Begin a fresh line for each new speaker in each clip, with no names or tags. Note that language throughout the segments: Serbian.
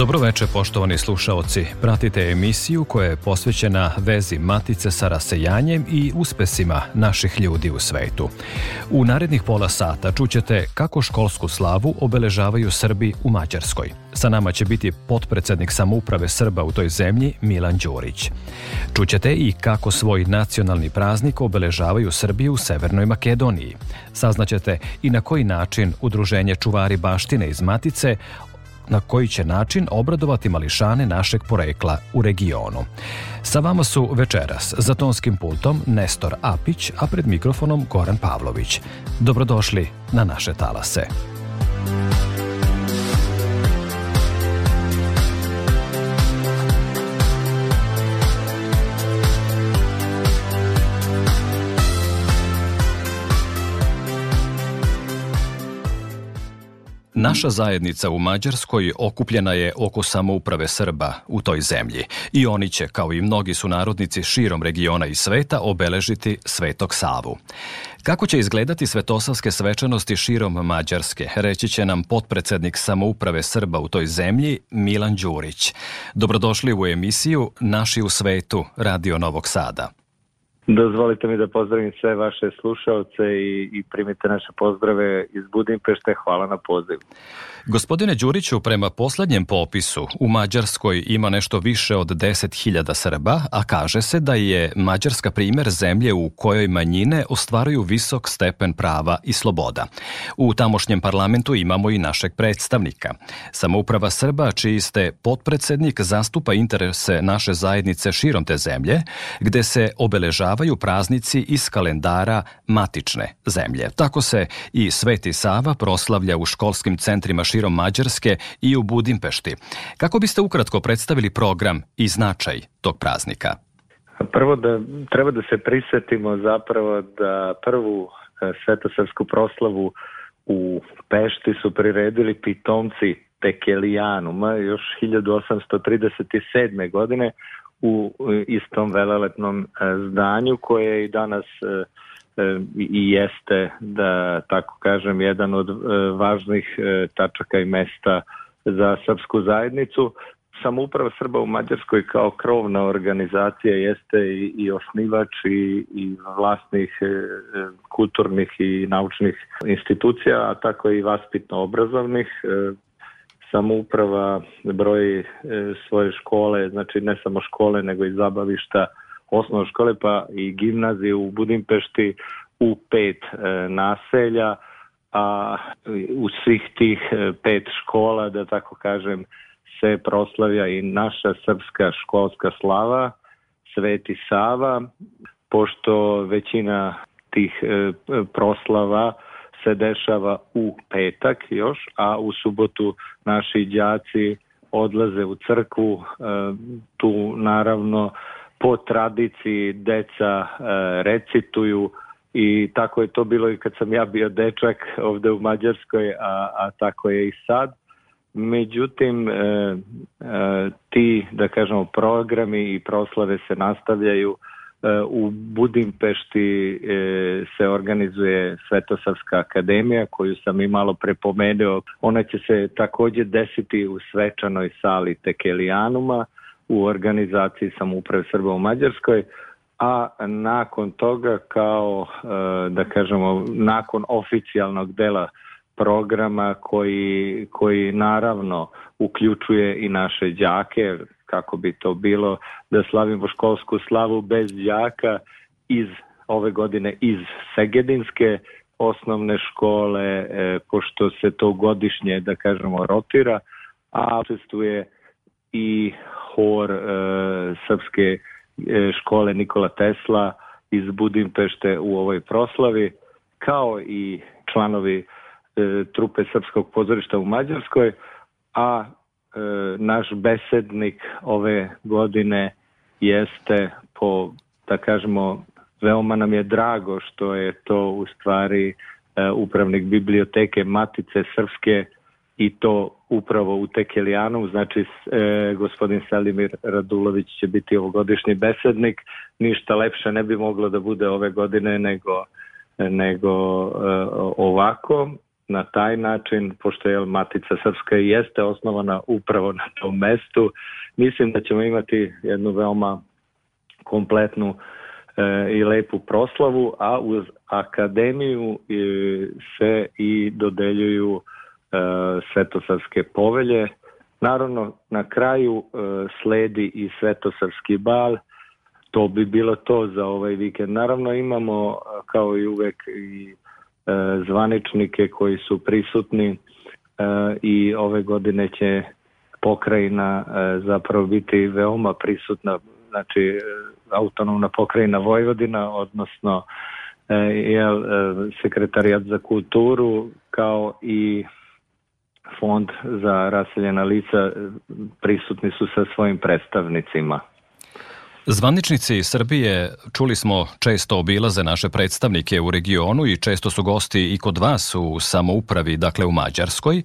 Dobro veče poštovani slušaoci. Pratite emisiju koja je posvećena vezi matice sa rasejanjem i uspesima naših ljudi u svetu. U narednih pola sata čućete kako školsku slavu obeležavaju Srbi u Mađarskoj. Sa nama će biti potpredsednik samouprave Srba u toj zemlji Milan Đurić. Čućete i kako svoj nacionalni praznik obeležavaju Srbi u Severnoj Makedoniji. Saznaćete i na koji način Udruženje čuvari baštine iz Matice na koji će način obradovati mališane našeg porekla u regionu. Sa vama su večeras za tonskim pultom Nestor Apić, a pred mikrofonom Goran Pavlović. Dobrodošli na naše talase. Naša zajednica u Mađarskoj okupljena je oko samouprave Srba u toj zemlji i oni će, kao i mnogi su narodnici širom regiona i sveta, obeležiti Svetog Savu. Kako će izgledati svetosavske svečanosti širom Mađarske, reći će nam potpredsednik samouprave Srba u toj zemlji Milan Đurić. Dobrodošli u emisiju Naši u svetu, Radio Novog Sada.
Dozvolite mi da pozdravim sve vaše slušaoce i, i primite naše pozdrave iz Budimpešte. Hvala na pozivu.
Gospodine Đuriću, prema poslednjem popisu u Mađarskoj ima nešto više od 10.000 Srba, a kaže se da je Mađarska primer zemlje u kojoj manjine ostvaruju visok stepen prava i sloboda. U tamošnjem parlamentu imamo i našeg predstavnika. Samouprava Srba, čiji ste potpredsednik, zastupa interese naše zajednice širom te zemlje, gde se obeležava obilježavaju praznici iz kalendara matične zemlje. Tako se i Sveti Sava proslavlja u školskim centrima širom Mađarske i u Budimpešti. Kako biste ukratko predstavili program i značaj tog praznika?
Prvo da treba da se prisetimo zapravo da prvu e, svetosavsku proslavu u Pešti su priredili pitomci Tekelijanuma još 1837. godine, u e, istom velelepnom e, zdanju koje i danas e, i jeste da tako kažem jedan od važnih tačaka i mesta za srpsku zajednicu samouprava Srba u Mađarskoj kao krovna organizacija jeste i, i osnivač i, i vlasnih e, kulturnih i naučnih institucija, a tako i vaspitno-obrazovnih. E, samouprava broji e, svoje škole, znači ne samo škole nego i zabavišta osnovne škole pa i gimnazije u Budimpešti u pet e, naselja, a u svih tih e, pet škola, da tako kažem, se proslavlja i naša srpska školska slava, Sveti Sava, pošto većina tih proslava se dešava u petak još, a u subotu naši đaci odlaze u crkvu, e, tu naravno po tradiciji deca e, recituju i tako je to bilo i kad sam ja bio dečak ovde u Mađarskoj, a, a tako je i sad. Međutim, e, e, ti, da kažemo, programi i proslave se nastavljaju E, u Budimpešti e, se organizuje Svetosavska akademija koju sam i malo prepomenuo. Ona će se takođe desiti u svečanoj sali Tekelijanuma u organizaciji Samuprave Srba u Mađarskoj a nakon toga kao e, da kažemo nakon oficijalnog dela programa koji, koji naravno uključuje i naše đake kako bi to bilo da slavimo školsku slavu bez đaka iz ove godine iz Segedinske osnovne škole e, pošto se to godišnje da kažemo rotira a učestvuje i hor e, srpske e, škole Nikola Tesla iz Budimpešte u ovoj proslavi kao i članovi e, trupe Srpskog pozorišta u Mađarskoj a E, naš besednik ove godine jeste po, da kažemo, veoma nam je drago što je to u stvari e, upravnik biblioteke Matice Srpske i to upravo u Tekeljanu, znači e, gospodin Selimir Radulović će biti ovogodišnji besednik, ništa lepše ne bi moglo da bude ove godine nego, nego e, ovako na taj način, pošto je Matica Srpska i jeste osnovana upravo na tom mestu, mislim da ćemo imati jednu veoma kompletnu e, i lepu proslavu, a uz akademiju e, se i dodeljuju e, svetosavske povelje. Naravno, na kraju e, sledi i svetosavski bal, to bi bilo to za ovaj vikend. Naravno imamo, kao i uvek, i E, zvaničnike koji su prisutni e, i ove godine će pokrajina e, zapravo biti veoma prisutna, znači autonomna pokrajina Vojvodina, odnosno jel, sekretarijat za kulturu kao i fond za raseljena lica prisutni su sa svojim predstavnicima.
Zvaničnici iz Srbije, čuli smo, često obilaze naše predstavnike u regionu i često su gosti i kod vas u samoupravi, dakle u Mađarskoj.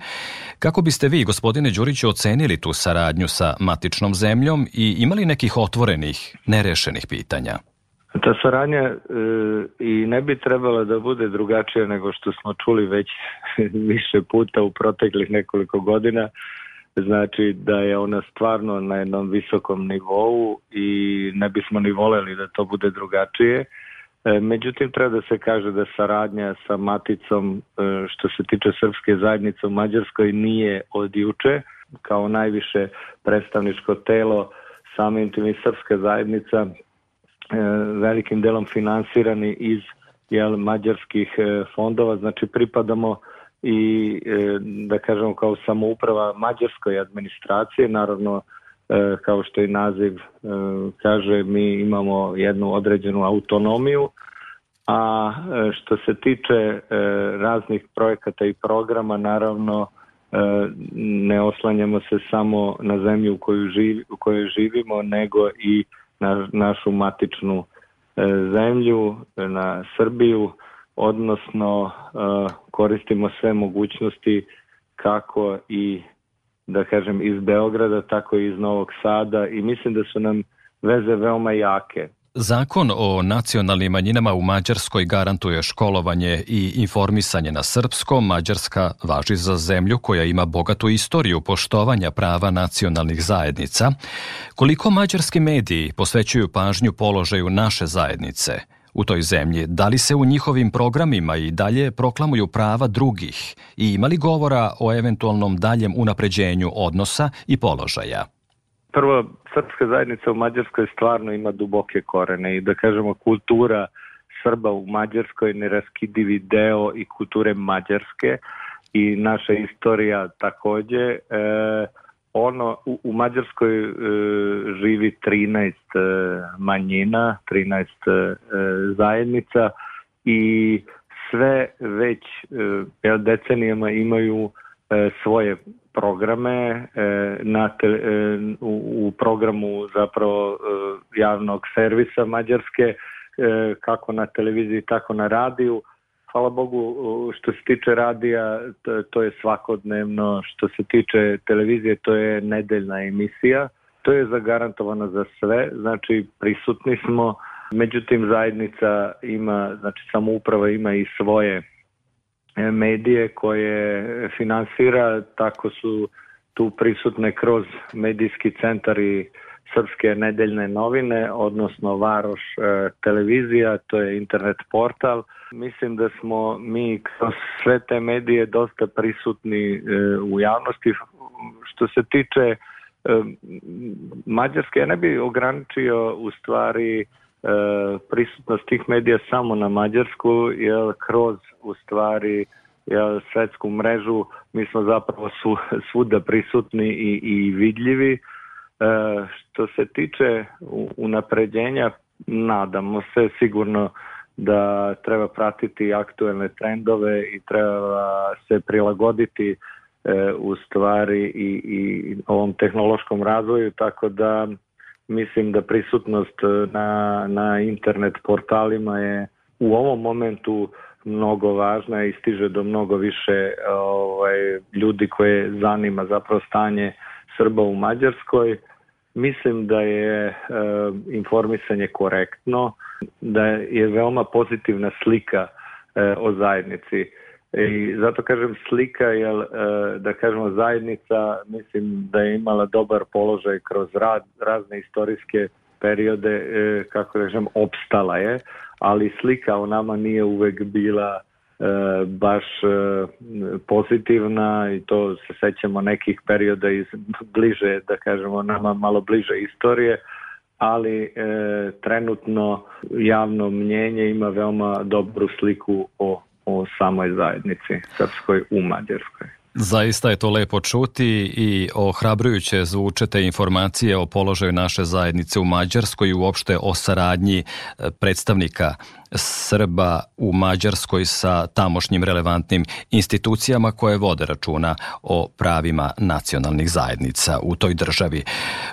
Kako biste vi, gospodine Đuriću, ocenili tu saradnju sa matičnom zemljom i imali nekih otvorenih, nerešenih pitanja?
Ta saradnja e, i ne bi trebala da bude drugačija nego što smo čuli već više puta u proteklih nekoliko godina znači da je ona stvarno na jednom visokom nivou i ne bismo ni voleli da to bude drugačije. E, međutim, treba da se kaže da saradnja sa Maticom e, što se tiče srpske zajednice u Mađarskoj nije od juče. Kao najviše predstavničko telo samim tim i srpska zajednica e, velikim delom finansirani iz jel, mađarskih fondova, znači pripadamo i e, da kažem kao samouprava mađarskoj administracije naravno e, kao što i naziv e, kaže mi imamo jednu određenu autonomiju a što se tiče raznih projekata i programa naravno ne oslanjamo se samo na zemlju u kojoj, živ, u kojoj živimo nego i na našu matičnu zemlju na Srbiju odnosno e, koristimo sve mogućnosti kako i da kažem iz Beograda tako i iz Novog Sada i mislim da su nam veze veoma jake.
Zakon o nacionalnim manjinama u Mađarskoj garantuje školovanje i informisanje na srpskom. Mađarska važi za zemlju koja ima bogatu istoriju poštovanja prava nacionalnih zajednica. Koliko mađarski mediji posvećuju pažnju položaju naše zajednice – u toj zemlji? Da li se u njihovim programima i dalje proklamuju prava drugih i ima li govora o eventualnom daljem unapređenju odnosa i položaja?
Prvo, srpska zajednica u Mađarskoj stvarno ima duboke korene i da kažemo kultura Srba u Mađarskoj neraskidivi deo i kulture Mađarske i naša istorija takođe. E, ono u, u Mađarskoj e, živi 13 e, manjina, 13 e, zajednica i sve već e, decenijama imaju e, svoje programe e, na te, e, u, u programu zapravo e, javnog servisa Mađarske e, kako na televiziji tako na radiju e, hvala Bogu, što se tiče radija, to, to je svakodnevno, što se tiče televizije, to je nedeljna emisija, to je zagarantovano za sve, znači prisutni smo, međutim zajednica ima, znači samouprava ima i svoje e, medije koje finansira, tako su tu prisutne kroz medijski centar i uh, Srpske nedeljne novine, odnosno Varoš e, televizija, to je internet portal. Mislim da smo mi kroz sve te medije dosta prisutni e, u javnosti. Što se tiče e, Mađarske, ja ne bi ograničio u stvari prisutnost tih medija samo na Mađarsku, jer kroz u stvari jel, svetsku mrežu mi smo zapravo su, svuda prisutni i, i vidljivi. E, što se tiče unapređenja, nadamo se sigurno da treba pratiti aktuelne trendove i treba se prilagoditi e, u stvari i, i ovom tehnološkom razvoju, tako da mislim da prisutnost e, na, na internet portalima je u ovom momentu mnogo važna i stiže do mnogo više ovaj, ljudi koje zanima zapravo stanje Srba u Mađarskoj, mislim da je e, informisanje korektno, da je veoma pozitivna slika e, o zajednici. I zato kažem slika, jer e, da kažemo zajednica, mislim da je imala dobar položaj kroz rad, razne istorijske periode, e, kako da kažem, opstala je, ali slika o nama nije uvek bila e, baš e, pozitivna i to se sećamo nekih perioda iz bliže, da kažemo, nama malo bliže istorije, ali e, trenutno javno mnjenje ima veoma dobru sliku o, o samoj zajednici srpskoj u Mađarskoj.
Zaista je to lepo čuti i ohrabrujuće zvuče te informacije o položaju naše zajednice u Mađarskoj i uopšte o saradnji e, predstavnika Srba u Mađarskoj sa tamošnjim relevantnim institucijama koje vode računa o pravima nacionalnih zajednica u toj državi.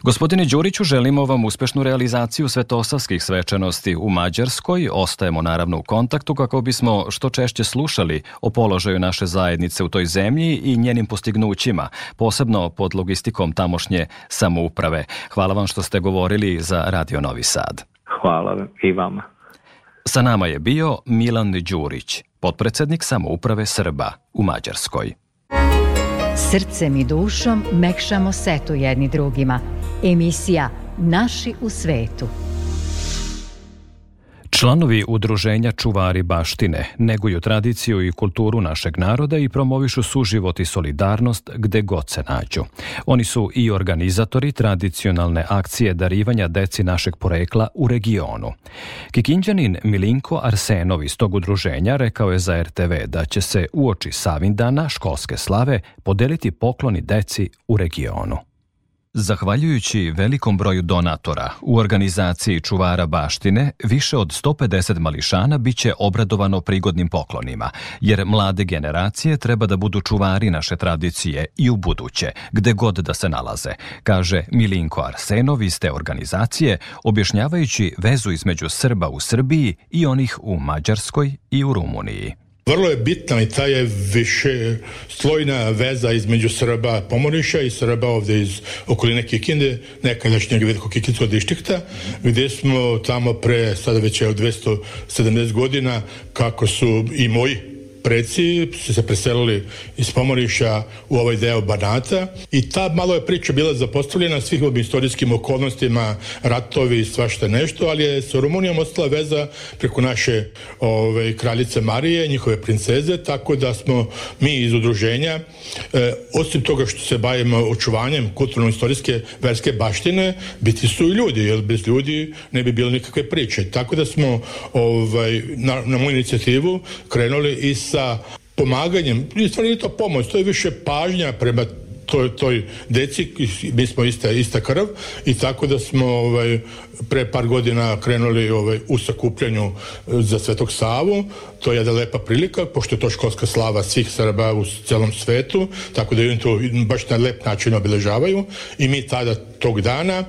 Gospodine Đuriću, želimo vam uspešnu realizaciju svetosavskih svečanosti u Mađarskoj. Ostajemo naravno u kontaktu kako bismo što češće slušali o položaju naše zajednice u toj zemlji i njenim postignućima, posebno pod logistikom tamošnje samouprave. Hvala vam što ste govorili za Radio Novi Sad.
Hvala i vama.
Sa nama je bio Milan Đurić, potpredsednik samouprave Srba u Mađarskoj.
Srcem i dušom mekšamo setu jedni drugima. Emisija Naši u svetu.
Članovi udruženja Čuvari baštine neguju tradiciju i kulturu našeg naroda i promovišu suživot i solidarnost gde god se nađu. Oni su i organizatori tradicionalne akcije darivanja deci našeg porekla u regionu. Kikinđanin Milinko Arsenov iz tog udruženja rekao je za RTV da će se uoči Savindana školske slave podeliti pokloni deci u regionu. Zahvaljujući velikom broju donatora, u organizaciji Čuvara baštine više od 150 mališana biće obradovano prigodnim poklonima, jer mlade generacije treba da budu čuvari naše tradicije i u buduće, gde god da se nalaze, kaže Milinko Arsenov iz te organizacije, objašnjavajući vezu između Srba u Srbiji i onih u Mađarskoj i u Rumuniji.
Vrlo je bitna i ta je više slojna veza između Srba Pomoriša i Srba ovde iz okoline Kikinde, nekadašnjeg veliko dištikta, gdje smo tamo pre, sada već je od 270 godina, kako su i moji preci su se preselili iz Pomoriša u ovaj deo Banata i ta malo je priča bila zapostavljena svih ovim istorijskim okolnostima, ratovi i svašta nešto, ali je sa Rumunijom ostala veza preko naše ove, ovaj, kraljice Marije, njihove princeze, tako da smo mi iz udruženja, e, osim toga što se bavimo očuvanjem kulturno-istorijske verske baštine, biti su i ljudi, jer bez ljudi ne bi bilo nikakve priče. Tako da smo ovaj, na, na moju inicijativu krenuli i sa pomaganjem, u stvari nije to pomoć, to je više pažnja prema toj, toj deci, mi smo ista, ista krv i tako da smo ovaj, pre par godina krenuli ovaj, u sakupljanju eh, za Svetog Savu, to je jedna lepa prilika, pošto je to školska slava svih Srba u celom svetu, tako da oni to baš na lep način obeležavaju i mi tada tog dana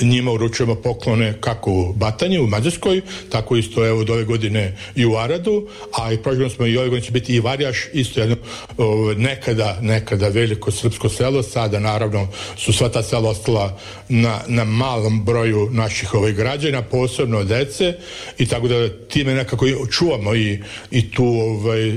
njima uručujemo poklone kako u Batanju, u Mađarskoj, tako isto evo od ove godine i u Aradu, a i program smo i ove godine će biti i Varjaš, isto jedno o, ovaj, nekada, nekada veliko srpsko selo, sada naravno su sva ta sela ostala na, na malom broju naših ovih ovaj, građana, posebno dece i tako da time nekako i čuvamo i, i tu ovaj,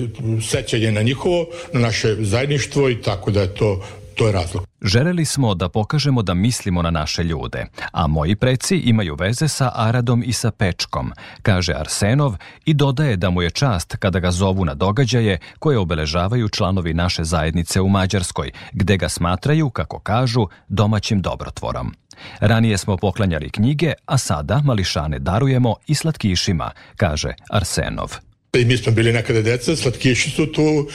sećanje na njihovo, na naše zajedništvo i tako da je to To je razlog.
Želeli smo da pokažemo da mislimo na naše ljude, a moji preci imaju veze sa Aradom i sa Pečkom, kaže Arsenov i dodaje da mu je čast kada ga zovu na događaje koje obeležavaju članovi naše zajednice u Mađarskoj, gde ga smatraju, kako kažu, domaćim dobrotvorom. Ranije smo poklanjali knjige, a sada mališane darujemo i slatkišima, kaže Arsenov.
Pa i mi smo bili nekada deca, slatkiši su tu,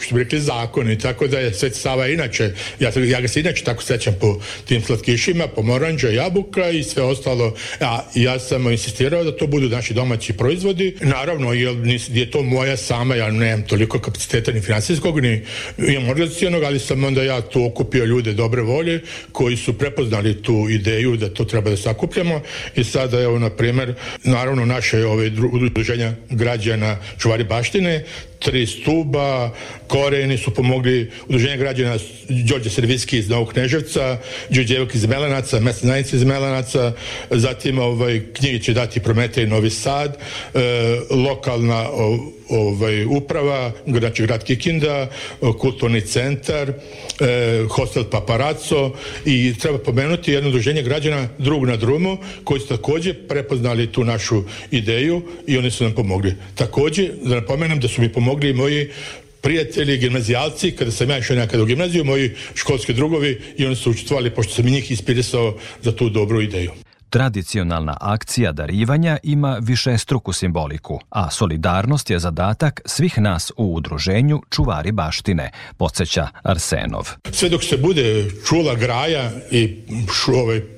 što bi rekli, zakon i tako da je Sveti Sava inače, ja, ja ga se inače tako sećam po tim slatkišima, po moranđa, jabuka i sve ostalo, Ja, ja sam insistirao da to budu naši domaći proizvodi, naravno, jer je to moja sama, ja nemam toliko kapaciteta ni finansijskog, ni imam organizacijonog, ali sam onda ja tu okupio ljude dobre volje, koji su prepoznali tu ideju da to treba da sakupljamo i sada, evo, na primer, naravno, naše ove udruženja građana čuvari baštine, tri stuba, koreni su pomogli udruženje građana Đorđe Servijski iz Novog Kneževca, Đorđevog iz Melanaca, Mesnanica iz Melanaca, zatim ovaj, knjige će dati Prometej Novi Sad, e, lokalna ovaj, uprava, znači grad Kikinda, kulturni centar, e, hostel Paparazzo i treba pomenuti jedno udruženje građana drug na drumu koji su takođe prepoznali tu našu ideju i oni su nam pomogli. Takođe, da napomenem da su mi pomogli pomogli moji prijatelji gimnazijalci, kada sam ja išao nekada u gimnaziju, moji školski drugovi i oni su učestvovali, pošto sam i njih inspirisao za tu dobru ideju.
Tradicionalna akcija darivanja ima višestruku simboliku, a solidarnost je zadatak svih nas u udruženju Čuvari baštine, podsjeća Arsenov.
Sve dok se bude čula graja i šu,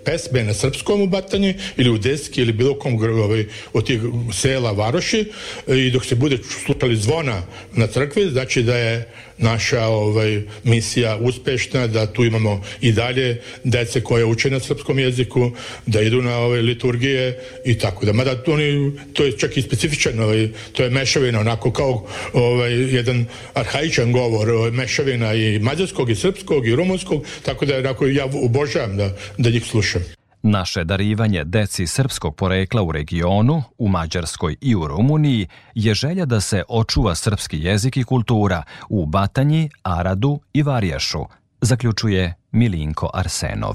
pesme na srpskom u Batanji ili u Deski ili bilo kom ove, od tih sela Varoši i dok se bude slušali zvona na crkvi, znači da je naša ovaj, misija uspešna, da tu imamo i dalje dece koje uče na srpskom jeziku, da idu na ove ovaj, liturgije i tako da. Mada to, oni, to je čak i specifičan, ovaj, to je mešavina, onako kao ovaj, jedan arhaičan govor, ovaj, mešavina i mađarskog i srpskog i rumunskog, tako da onako, ja obožavam da, da njih slušam.
Naše darivanje deci srpskog porekla u regionu, u Mađarskoj i u Rumuniji, je želja da se očuva srpski jezik i kultura u Batanji, Aradu i Varješu, zaključuje Milinko Arsenov.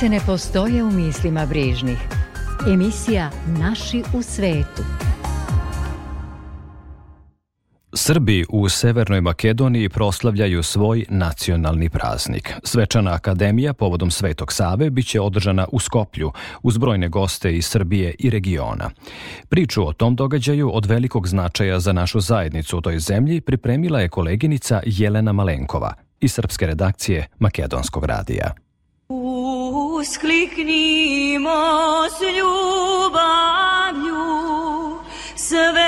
Granice ne postoje u mislima brižnih. Emisija Naši u svetu.
Srbi u Severnoj Makedoniji proslavljaju svoj nacionalni praznik. Svečana akademija povodom Svetog Save biće održana u Skoplju, uz brojne goste iz Srbije i regiona. Priču o tom događaju od velikog značaja za našu zajednicu u toj zemlji pripremila je koleginica Jelena Malenkova iz srpske redakcije Makedonskog radija. uskliknimo s ljubavlju sve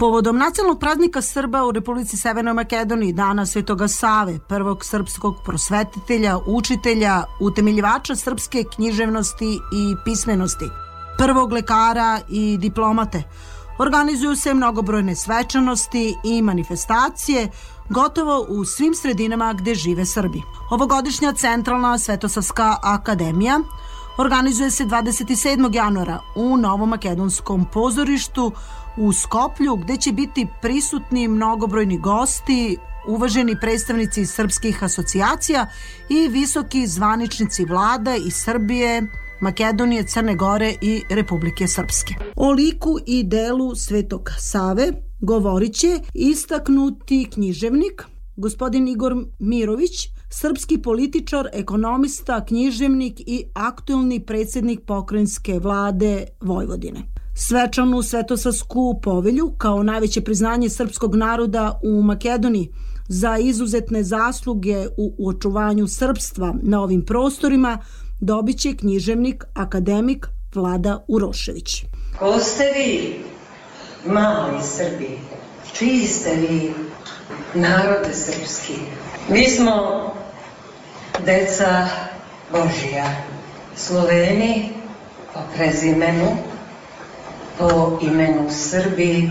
Povodom nacionalnog praznika Srba u Republici Severnoj Makedoniji, dana Svetoga Save, prvog srpskog prosvetitelja, učitelja, utemeljivača srpske književnosti i pismenosti, prvog lekara i diplomate, organizuju se mnogobrojne svečanosti i manifestacije gotovo u svim sredinama gde žive Srbi. Ovogodišnja centralna Svetosavska akademija organizuje se 27. januara u Novom makedonskom pozorištu u Skoplju gde će biti prisutni mnogobrojni gosti, uvaženi predstavnici srpskih asocijacija i visoki zvaničnici vlada i Srbije, Makedonije, Crne Gore i Republike Srpske. O liku i delu Svetog Save govorit će istaknuti književnik, gospodin Igor Mirović, srpski političar, ekonomista, književnik i aktuelni predsednik pokrajinske vlade Vojvodine svečanu Svetosa sku povelju kao najveće priznanje srpskog naroda u Makedoniji za izuzetne zasluge u, u očuvanju srpstva na ovim prostorima dobit će književnik, akademik Vlada Urošević.
Ko ste vi, mali Srbi? Čiji ste vi narode srpski? Mi smo deca Božija, Sloveni po prezimenu, po imenu Srbi,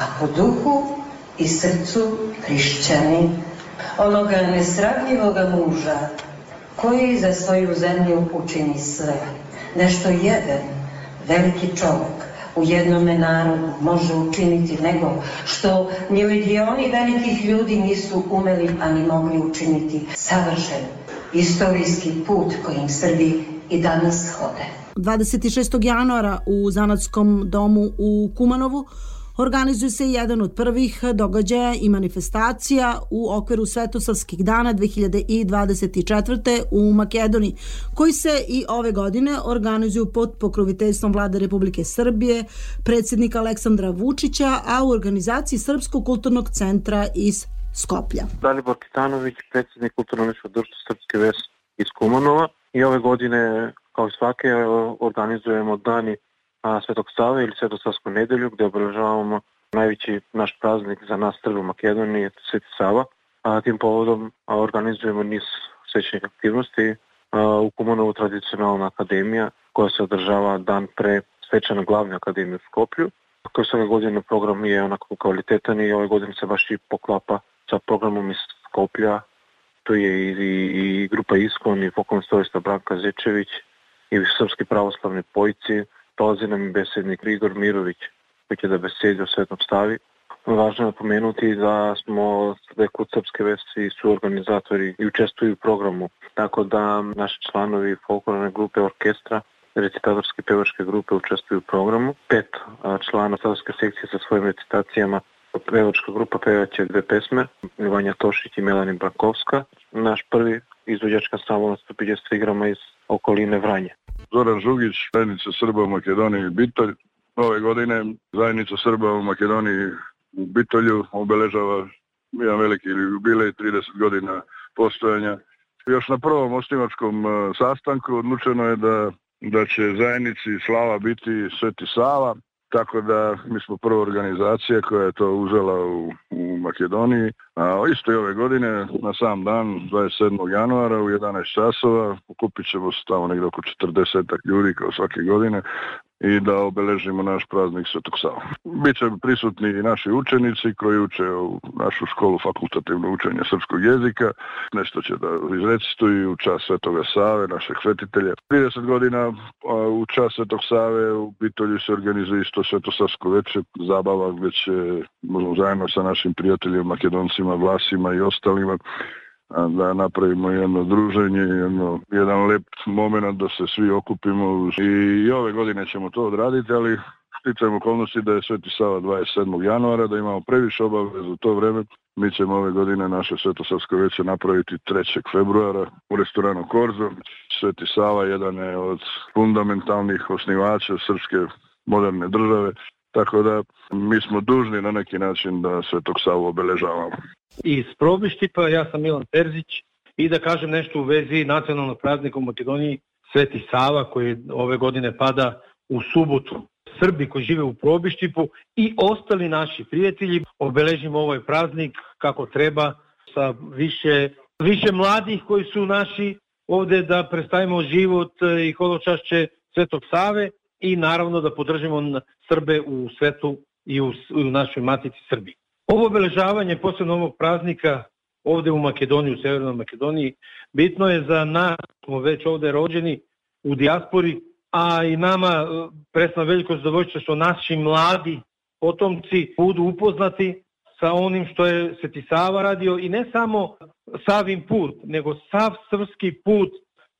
a po duhu i srcu hrišćani, onoga nesravljivoga muža koji za svoju zemlju učini sve. Nešto jedan, veliki čovek, u jednome narodu može učiniti nego što ni legioni velikih ljudi nisu umeli, ani mogli učiniti savršen istorijski put kojim Srbi i danas hode.
26. januara u Zanatskom domu u Kumanovu organizuje se jedan od prvih događaja i manifestacija u okviru Svetosavskih dana 2024. u Makedoniji, koji se i ove godine organizuju pod pokroviteljstvom vlade Republike Srbije, predsednika Aleksandra Vučića, a u organizaciji Srpskog kulturnog centra iz Skoplja.
Dalibor Kitanović, predsednik kulturno-umetničkog društva Srpske vesti iz Kumanova i ove godine Kao svake e, organizujemo dani Svetog Save ili Svetosavsku nedelju gde obeležavamo najveći naš praznik za nas Srbe u Makedoniji, Sveti Sava. A, tim povodom organizujemo niz svećnih aktivnosti u Kumanovu tradicionalna akademija koja se održava dan pre svečane glavne akademije u Skoplju. Kao svega godine program je onako kvalitetan i ove godine se baš i poklapa sa programom iz Skoplja. Tu je i, i, i grupa Iskon i poklon Branka Zečević i Srpski pravoslavni pojici dolazi nam i besednik Igor Mirović koji će da besedi o svetom stavi. Važno je napomenuti da smo da kod Srpske vesti su organizatori i učestvuju u programu, tako da naši članovi folklorne grupe orkestra recitatorske pevačke grupe učestvuju u programu. Pet člana Savske sekcije sa svojim recitacijama pevačka grupa pevaće dve pesme, Vanja Tošić i Melanie Brankovska. Naš prvi izvođačka samo nastupiće s igrama iz okoline Vranje.
Zoran Žugić, zajednica Srba u Makedoniji Bitolj. Ove godine zajednica Srba u Makedoniji u Bitolju obeležava jedan veliki jubilej 30 godina postojanja. Još na prvom osnivačkom e, sastanku odlučeno je da, da će zajednici Slava biti Sveti Sava, Tako da mi smo prva organizacija koja je to uzela u, u Makedoniji. A isto i ove godine, na sam dan, 27. januara u 11 časova, pokupit ćemo se tamo negdje oko 40 ljudi kao svake godine i da obeležimo naš praznik Svetog Sava. Biće prisutni i naši učenici koji uče u našu školu fakultativno učenje srpskog jezika. Nešto će da izrecituju u čas Svetoga Save, našeg svetitelja. 30 godina u čast Svetog Save u Bitolju se organizuje isto Svetosavsko veče, zabava gde će zajedno sa našim prijateljima, makedoncima, vlasima i ostalima da napravimo jedno druženje, jedno, jedan lep moment da se svi okupimo i ove godine ćemo to odraditi, ali sticajem okolnosti da je Sveti Sava 27. januara, da imamo previše obaveza u to vreme. Mi ćemo ove godine naše Svetosavsko veće napraviti 3. februara u restoranu Korzo. Sveti Sava jedan je od fundamentalnih osnivača srpske moderne države, tako da mi smo dužni na neki način da Svetog Savu obeležavamo
iz Probištipa, ja sam Milan Terzić i da kažem nešto u vezi nacionalnog praznika u Makedoniji Sveti Sava koji ove godine pada u subotu. Srbi koji žive u Probištipu i ostali naši prijatelji obeležimo ovaj praznik kako treba sa više, više mladih koji su naši ovde da predstavimo život i hodočašće Svetog Save i naravno da podržimo Srbe u svetu i u, u našoj matici Srbiji. Ovo obeležavanje, posebno ovog praznika, ovde u Makedoniji, u Severnoj Makedoniji, bitno je za nas, smo već ovde rođeni, u dijaspori, a i nama e, presna veliko zadovoljstvo što naši mladi potomci budu upoznati sa onim što je Sveti Sava radio i ne samo Savim put, nego sav srpski put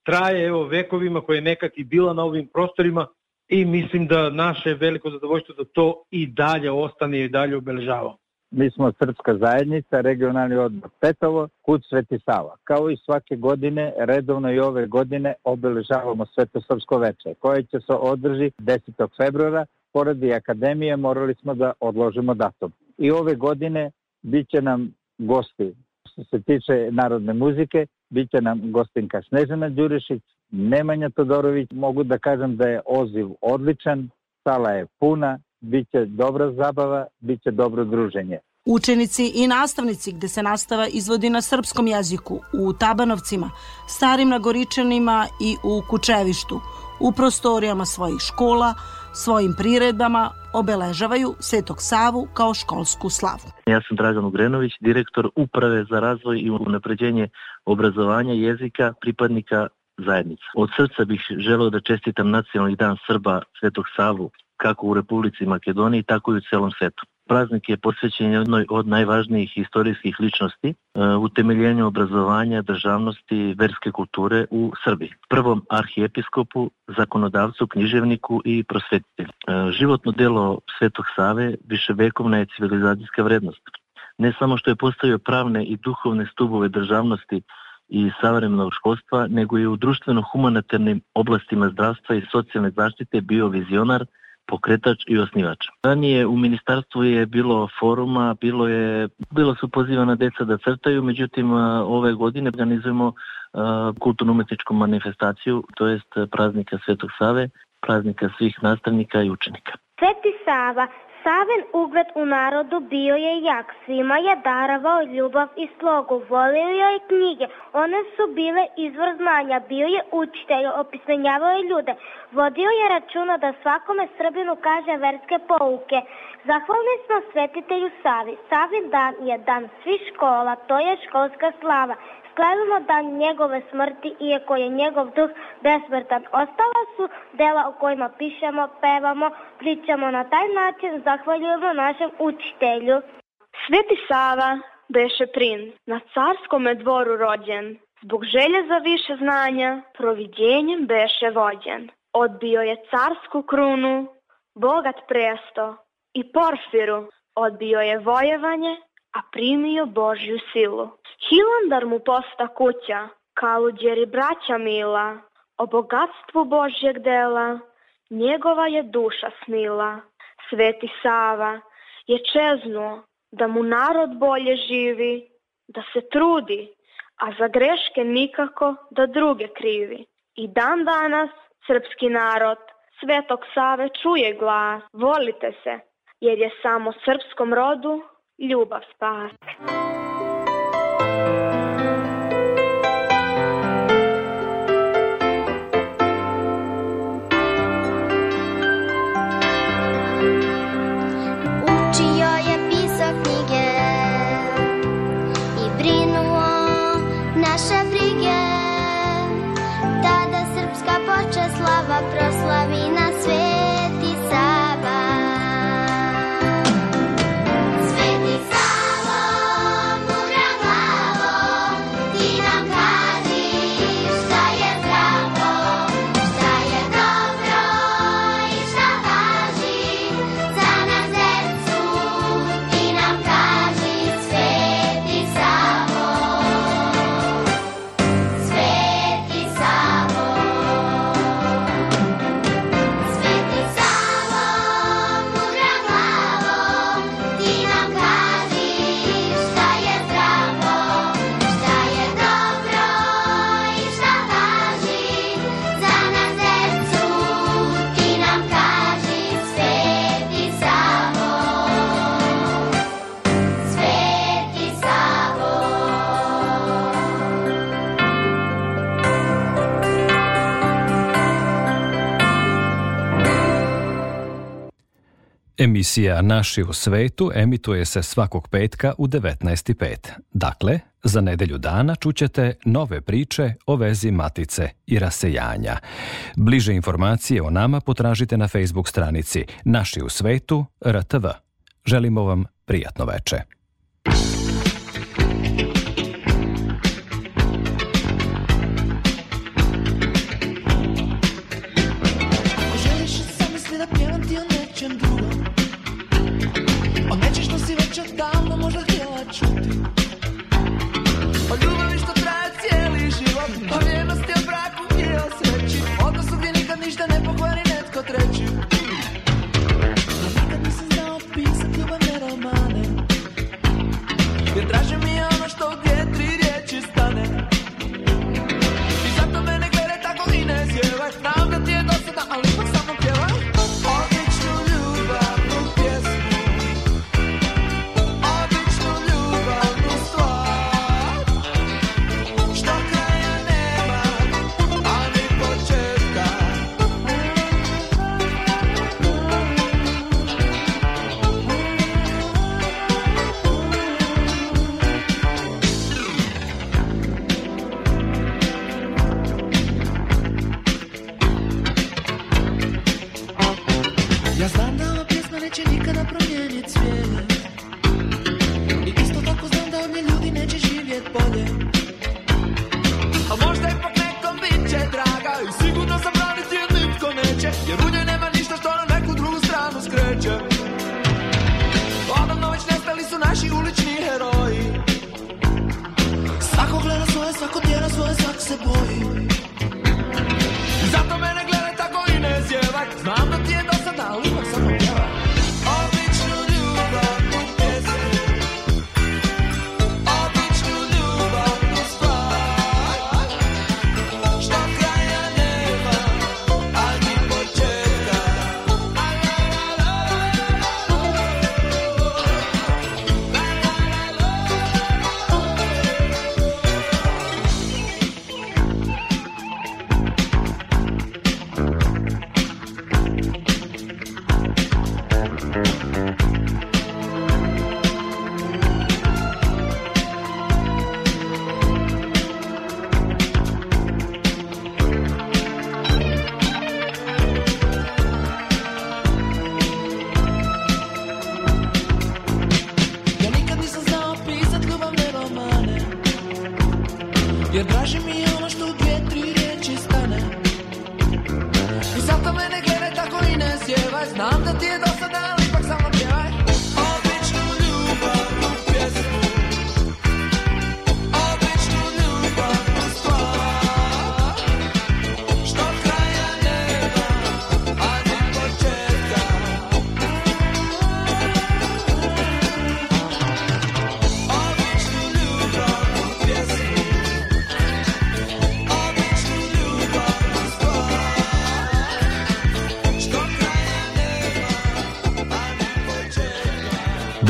traje evo vekovima koja je nekak i bila na ovim prostorima i mislim da naše veliko zadovoljstvo da to i dalje ostane i dalje obeležavamo.
Mi smo Srpska zajednica, regionalni odbor Petovo, Kud Sveti Sava. Kao i svake godine, redovno i ove godine obeležavamo Sveto veče, koje će se održi 10. februara. Pored Poradi akademije morali smo da odložimo datum. I ove godine bit će nam gosti što se tiče narodne muzike, bit će nam gostinka Snežana Đurišić, Nemanja Todorović, mogu da kažem da je oziv odličan, sala je puna, biće dobra zabava, biće dobro druženje.
Učenici i nastavnici gde se nastava izvodi na srpskom jeziku, u Tabanovcima, Starim Nagoričanima i u Kučevištu, u prostorijama svojih škola, svojim priredbama obeležavaju Svetog Savu kao školsku slavu.
Ja sam Dragan Ugrenović, direktor Uprave za razvoj i unapređenje obrazovanja jezika pripadnika zajednica. Od srca bih želeo da čestitam Nacionalni dan Srba Svetog Savu kako u Republici Makedoniji, tako i u celom svetu. Praznik je posvećen jednoj od najvažnijih istorijskih ličnosti e, u temeljenju obrazovanja, državnosti, verske kulture u Srbiji. Prvom arhijepiskopu, zakonodavcu, književniku i prosvetitelju. E, životno delo Svetog Save viševekovna je civilizacijska vrednost. Ne samo što je postavio pravne i duhovne stubove državnosti i savremenog školstva, nego je u društveno-humanitarnim oblastima zdravstva i socijalne zaštite bio vizionar – pokretač i osnivač. Ranije u ministarstvu je bilo foruma, bilo, je, bilo su pozivana deca da crtaju, međutim ove godine organizujemo kulturno-umetničku manifestaciju, to jest praznika Svetog Save, praznika svih nastavnika i učenika.
Sveti Sava Savin ugled u narodu bio je jak, svima je daravao ljubav i slogu, volio je knjige, one su bile izvor znanja, bio je učitelj, opismenjavao je ljude, vodio je računa da svakome Srbinu kaže verske pouke. Zahvalni smo svetitelju Savi, Savin dan je dan svi škola, to je školska slava, slavimo dan njegove smrti, iako je njegov duh besmrtan. Ostala su dela o kojima pišemo, pevamo, pričamo na taj način za zahvaljujemo našem učitelju.
Sveti Sava beše prin, na carskom dvoru rođen. Zbog želje za više znanja, proviđenjem beše vođen. Odbio je carsku krunu, bogat presto i porfiru. Odbio je vojevanje, a primio Božju silu. Hilandar mu posta kuća, kaluđeri braća mila, o bogatstvu Božjeg dela, njegova je duša snila. Sveti Sava je čeznuo da mu narod bolje živi, da se trudi, a za greške nikako da druge krivi. I dan danas srpski narod Svetog Save čuje glas, volite se, jer je samo srpskom rodu ljubav spas.
Emisija Naši u svetu emituje se svakog petka u 19.5. Dakle, za nedelju dana čućete nove priče o vezi matice i rasejanja. Bliže informacije o nama potražite na Facebook stranici Naši u svetu RTV. Želimo vam prijatno veče. su naši ulični heroji Svako gleda svoje, svako tjera svoje, svak se boji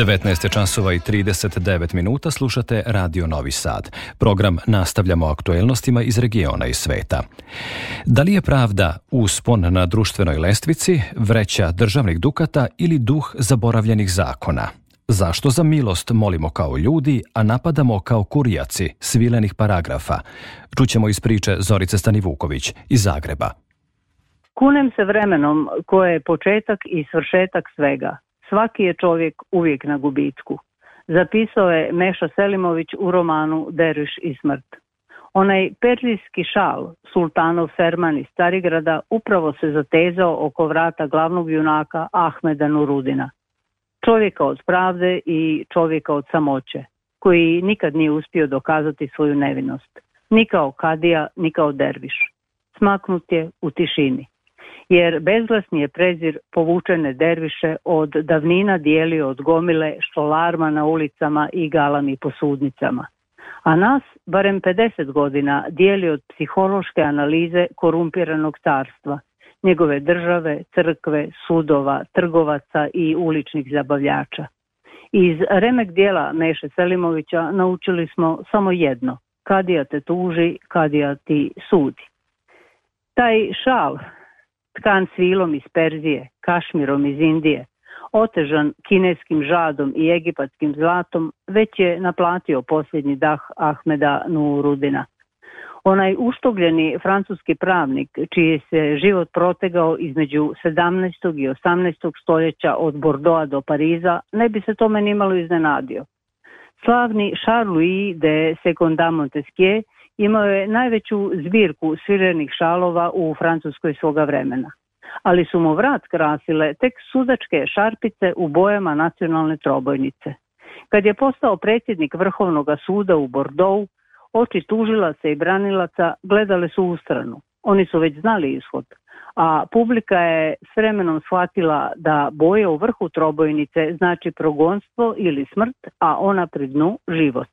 19 časova i 39 minuta slušate Radio Novi Sad. Program nastavljamo aktuelnostima iz regiona i sveta. Da li je pravda uspon na društvenoj lestvici, vreća državnih dukata ili duh zaboravljenih zakona? Zašto za milost molimo kao ljudi, a napadamo kao kurijaci svilenih paragrafa? Čućemo iz priče Zorice Stanivuković iz Zagreba.
Kunem se vremenom koje je početak i svršetak svega – Svaki je čovjek uvijek na gubitku. Zapisao je Meša Selimović u romanu Deriš i smrt. Onaj perzijski šal, sultanov Ferman iz Starigrada, upravo se zatezao oko vrata glavnog junaka Ahmeda Nurudina. Čovjeka od pravde i čovjeka od samoće, koji nikad nije uspio dokazati svoju nevinost. Ni kao kadija, ni kao derviš. Smaknut je u tišini jer bezglasni je prezir povučene derviše od davnina dijelio od gomile što na ulicama i galami po sudnicama. A nas, barem 50 godina, dijeli od psihološke analize korumpiranog carstva, njegove države, crkve, sudova, trgovaca i uličnih zabavljača. Iz remek dijela Meše Selimovića naučili smo samo jedno, kadija te tuži, kadija ti sudi. Taj šal tkan svilom iz Perzije, kašmirom iz Indije, otežan kineskim žadom i egipatskim zlatom, već je naplatio posljednji dah Ahmeda Nurudina. Onaj uštogljeni francuski pravnik, čiji se život protegao između 17. i 18. stoljeća od Bordoa do Pariza, ne bi se tome nimalo iznenadio. Slavni Charles Louis de Secondat Montesquieu imao je najveću zbirku svirenih šalova u Francuskoj svoga vremena. Ali su mu vrat krasile tek sudačke šarpice u bojama nacionalne trobojnice. Kad je postao predsjednik Vrhovnog suda u Bordeaux, oči tužilaca i branilaca gledale su u stranu. Oni su već znali ishod, a publika je s vremenom shvatila da boje u vrhu trobojnice znači progonstvo ili smrt, a ona pri dnu život.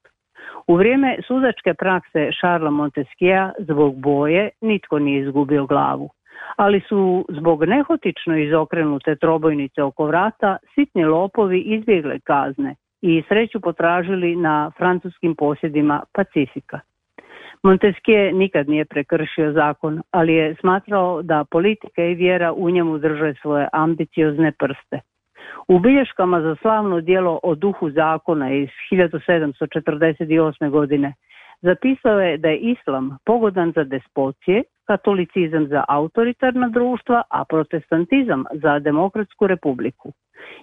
U vrijeme suzačke prakse Šarla Monteskija zbog boje nitko nije izgubio glavu, ali su zbog nehotično izokrenute trobojnice oko vrata sitni lopovi izbjegle kazne i sreću potražili na francuskim posjedima Pacifika. Monteskije nikad nije prekršio zakon, ali je smatrao da politika i vjera u njemu drže svoje ambiciozne prste. U bilješkama za slavno dijelo o duhu zakona iz 1748. godine zapisao je da je islam pogodan za despocije, katolicizam za autoritarna društva, a protestantizam za demokratsku republiku.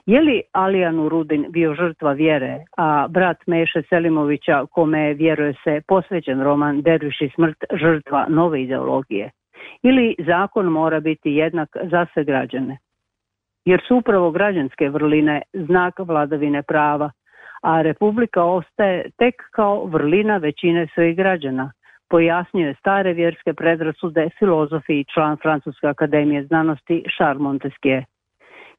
Je li Alijanu Rudin bio žrtva vjere, a brat Meše Selimovića, kome vjeruje se, posvećen roman Derviš i smrt žrtva nove ideologije? Ili zakon mora biti jednak za sve građane? jer su upravo građanske vrline znak vladavine prava, a republika ostaje tek kao vrlina većine svojih građana, pojasnjuje stare vjerske predrasude filozofi i član Francuske akademije znanosti Charles Montesquieu.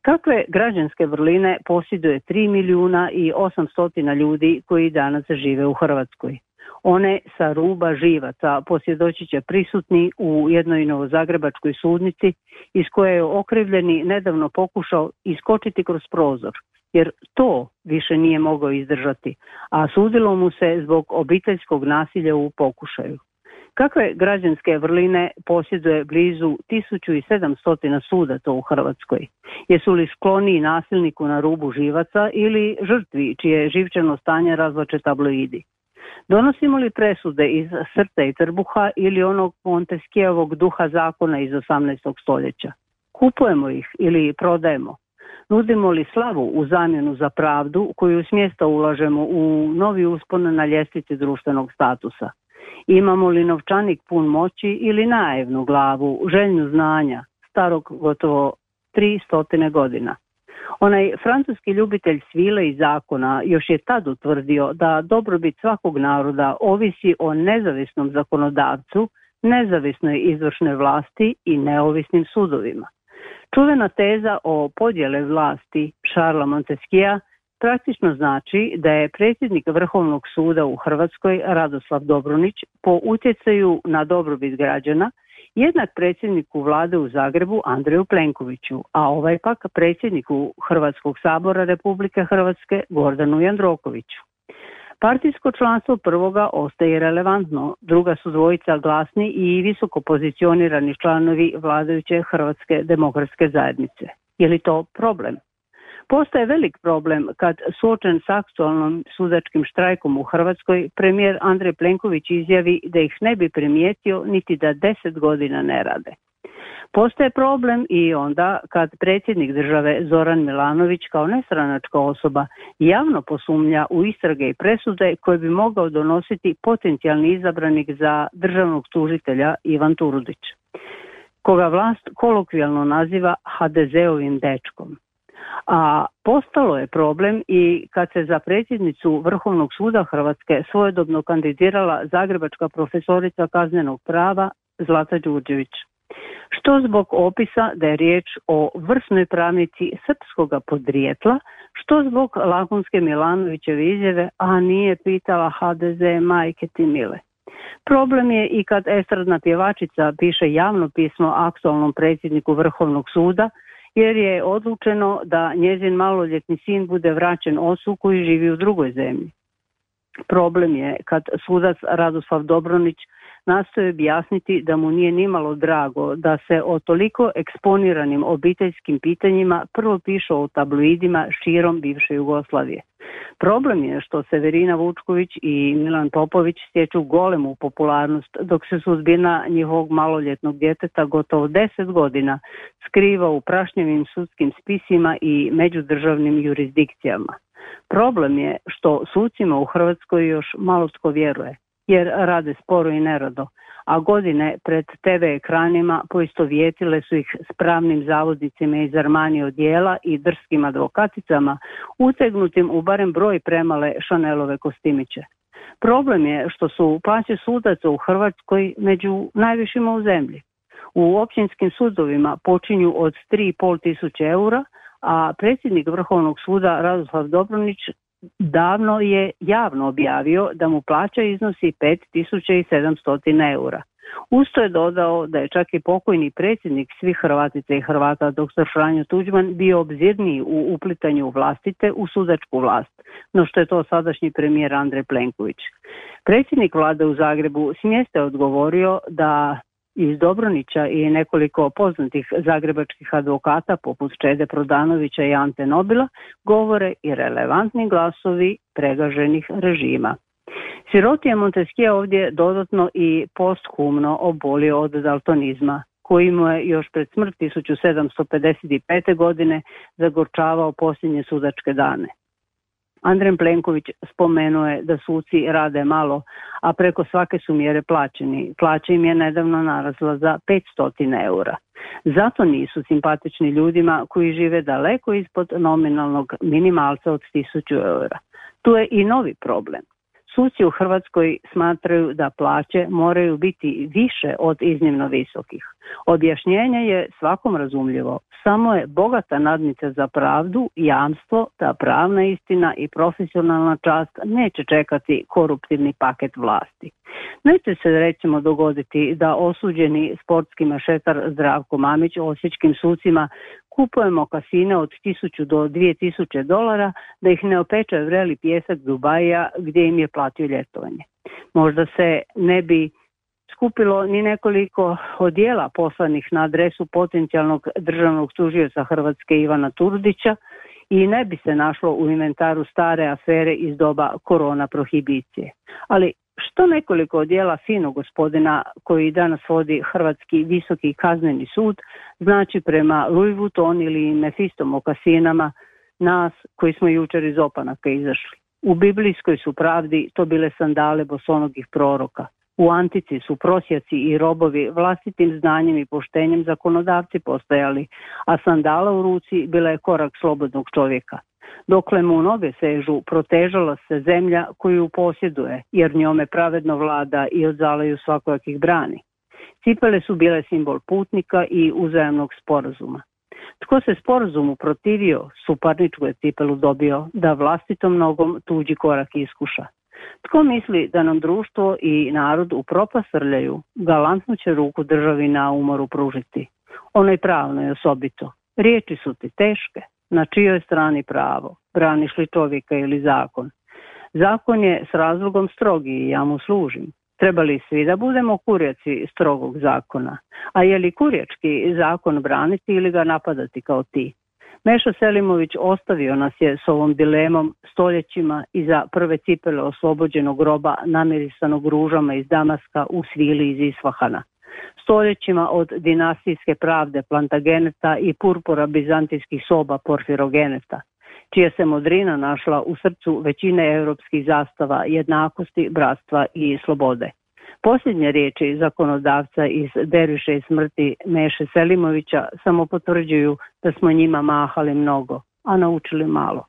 Kakve građanske vrline posjeduje 3 milijuna i 800 ljudi koji danas žive u Hrvatskoj? one sa ruba živaca, posvjedoći će prisutni u jednoj novozagrebačkoj sudnici iz koje je okrivljeni nedavno pokušao iskočiti kroz prozor, jer to više nije mogao izdržati, a sudilo mu se zbog obiteljskog nasilja u pokušaju. Kakve građanske vrline posjeduje blizu 1700 sudaca u Hrvatskoj? Jesu li skloni nasilniku na rubu živaca ili žrtvi čije živčano stanje razlače tabloidi? Donosimo li presude iz srta i trbuha ili onog Monteskijevog duha zakona iz 18. stoljeća? Kupujemo ih ili prodajemo? Nudimo li slavu u zamjenu za pravdu koju s ulažemo u novi uspon na ljestvici društvenog statusa? Imamo li novčanik pun moći ili naivnu glavu, željnu znanja, starog gotovo 300 godina? Onaj francuski ljubitelj svile i zakona još je tad utvrdio da dobrobit svakog naroda ovisi o nezavisnom zakonodavcu, nezavisnoj izvršnoj vlasti i neovisnim sudovima. Čuvena teza o podjele vlasti Šarla Monteskija praktično znači da je predsjednik Vrhovnog suda u Hrvatskoj Radoslav Dobronić po utjecaju na dobrobit građana – jednak predsjedniku vlade u Zagrebu Andreju Plenkoviću, a ovaj pak predsjedniku Hrvatskog sabora Republike Hrvatske Gordanu Jandrokoviću. Partijsko članstvo prvoga ostaje relevantno, druga su dvojica glasni i visoko pozicionirani članovi vladajuće Hrvatske demokratske zajednice. Je li to problem? Postaje velik problem kad suočen s aktualnom sudačkim štrajkom u Hrvatskoj, premijer Andrej Plenković izjavi da ih ne bi primijetio niti da deset godina ne rade. Postaje problem i onda kad predsjednik države Zoran Milanović kao nestranačka osoba javno posumnja u istrage i presude koje bi mogao donositi potencijalni izabranik za državnog tužitelja Ivan Turudić, koga vlast kolokvijalno naziva HDZ-ovim dečkom. A postalo je problem i kad se za predsjednicu Vrhovnog suda Hrvatske svojedobno kandidirala zagrebačka profesorica kaznenog prava Zlata Đurđević. Što zbog opisa da je riječ o vrsnoj pravnici srpskoga podrijetla, što zbog lakonske Milanovićeve izjave, a nije pitala HDZ majke ti mile. Problem je i kad estradna pjevačica piše javno pismo aktualnom predsjedniku Vrhovnog suda jer je odlučeno da njezin maloljetni sin bude vraćen osu koji živi u drugoj zemlji. Problem je kad sudac Radoslav Dobronić nastoje objasniti da mu nije nimalo drago da se o toliko eksponiranim obiteljskim pitanjima prvo piše o tabloidima širom bivše Jugoslavije. Problem je što Severina Vučković i Milan Popović stječu golemu popularnost, dok se suzbina njihovog maloljetnog djeteta gotovo 10 godina skriva u prašnjevim sudskim spisima i međudržavnim jurisdikcijama. Problem je što sucima u Hrvatskoj još malo tko vjeruje jer rade sporo i nerado, a godine pred TV ekranima poistovjetile su ih s pravnim zavodnicima iz Armani odjela i drskim advokaticama, utegnutim u barem broj premale Chanelove kostimiće. Problem je što su plaće sudaca u Hrvatskoj među najvišima u zemlji. U općinskim sudovima počinju od 3,5 tisuće eura, a predsjednik Vrhovnog suda Radoslav Dobronić davno je javno objavio da mu plaća iznosi 5700 eura. Usto je dodao da je čak i pokojni predsjednik svih Hrvatice i Hrvata dr. Franjo Tuđman bio obzirniji u uplitanju vlastite u sudačku vlast, no što je to sadašnji premijer Andrej Plenković. Predsjednik vlade u Zagrebu smjeste odgovorio da iz Dobronića i nekoliko poznatih zagrebačkih advokata poput Čede Prodanovića i Ante Nobila govore i relevantni glasovi pregaženih režima. Sirotija Monteskija ovdje dodatno i posthumno obolio od daltonizma, koji mu je još pred smrt 1755. godine zagorčavao posljednje sudačke dane. Andren Plenković spomenuje da suci rade malo, a preko svake su mjere plaćeni. Plaća im je nedavno narasla za 500 eura. Zato nisu simpatični ljudima koji žive daleko ispod nominalnog minimalca od 1000 eura. Tu je i novi problem – Suci u Hrvatskoj smatraju da plaće moraju biti više od iznimno visokih. Objašnjenje je svakom razumljivo. Samo je bogata nadmica za pravdu jamstvo da pravna istina i profesionalna čast neće čekati koruptivni paket vlasti. Neće se recimo dogoditi da osuđeni sportski mašetar Zdravko Mamić osječkim sucima Kupujemo kasine od 1000 do 2000 dolara da ih ne opeče vreli pjesak Dubaja gdje im je platio ljetovanje. Možda se ne bi skupilo ni nekoliko odjela poslanih na adresu potencijalnog državnog tužioca Hrvatske Ivana Turdića i ne bi se našlo u inventaru stare afere iz doba korona prohibicije. Ali što nekoliko dijela fino gospodina koji danas vodi Hrvatski visoki kazneni sud, znači prema Louis Vuitton ili Mefistom o kasinama, nas koji smo jučer iz opanaka izašli. U biblijskoj su pravdi to bile sandale bosonogih proroka. U antici su prosjaci i robovi vlastitim znanjem i poštenjem zakonodavci postajali, a sandala u ruci bila je korak slobodnog čovjeka. Dokle mu noge sežu, protežala se zemlja koju posjeduje, jer njome pravedno vlada i odzalaju svakojakih brani. Cipele su bile simbol putnika i uzajemnog sporazuma. Tko se sporazumu protivio, suparničku je cipelu dobio da vlastitom nogom tuđi korak iskuša. Tko misli da nam društvo i narod u propa galantno će ruku državi na umoru pružiti. Ono je pravno i osobito. Riječi su ti teške, Na čijoj strani pravo? Braniš li čovjeka ili zakon? Zakon je s razlogom strogi i ja mu služim. Trebali svi da budemo kurjaci strogog zakona? A je li kurječki zakon braniti ili ga napadati kao ti? Meša Selimović ostavio nas je s ovom dilemom stoljećima iza prve cipele oslobođenog groba namirisanog ružama iz Damaska u svili iz Isfahana – Stoljećima od dinastijske pravde Plantageneta i purpura bizantijskih soba Porfirogeneta, čija se modrina našla u srcu većine evropskih zastava jednakosti, bratstva i slobode. Posljednje riječi zakonodavca iz Deriše i smrti Meše Selimovića samo potvrđuju da smo njima mahali mnogo, a naučili malo.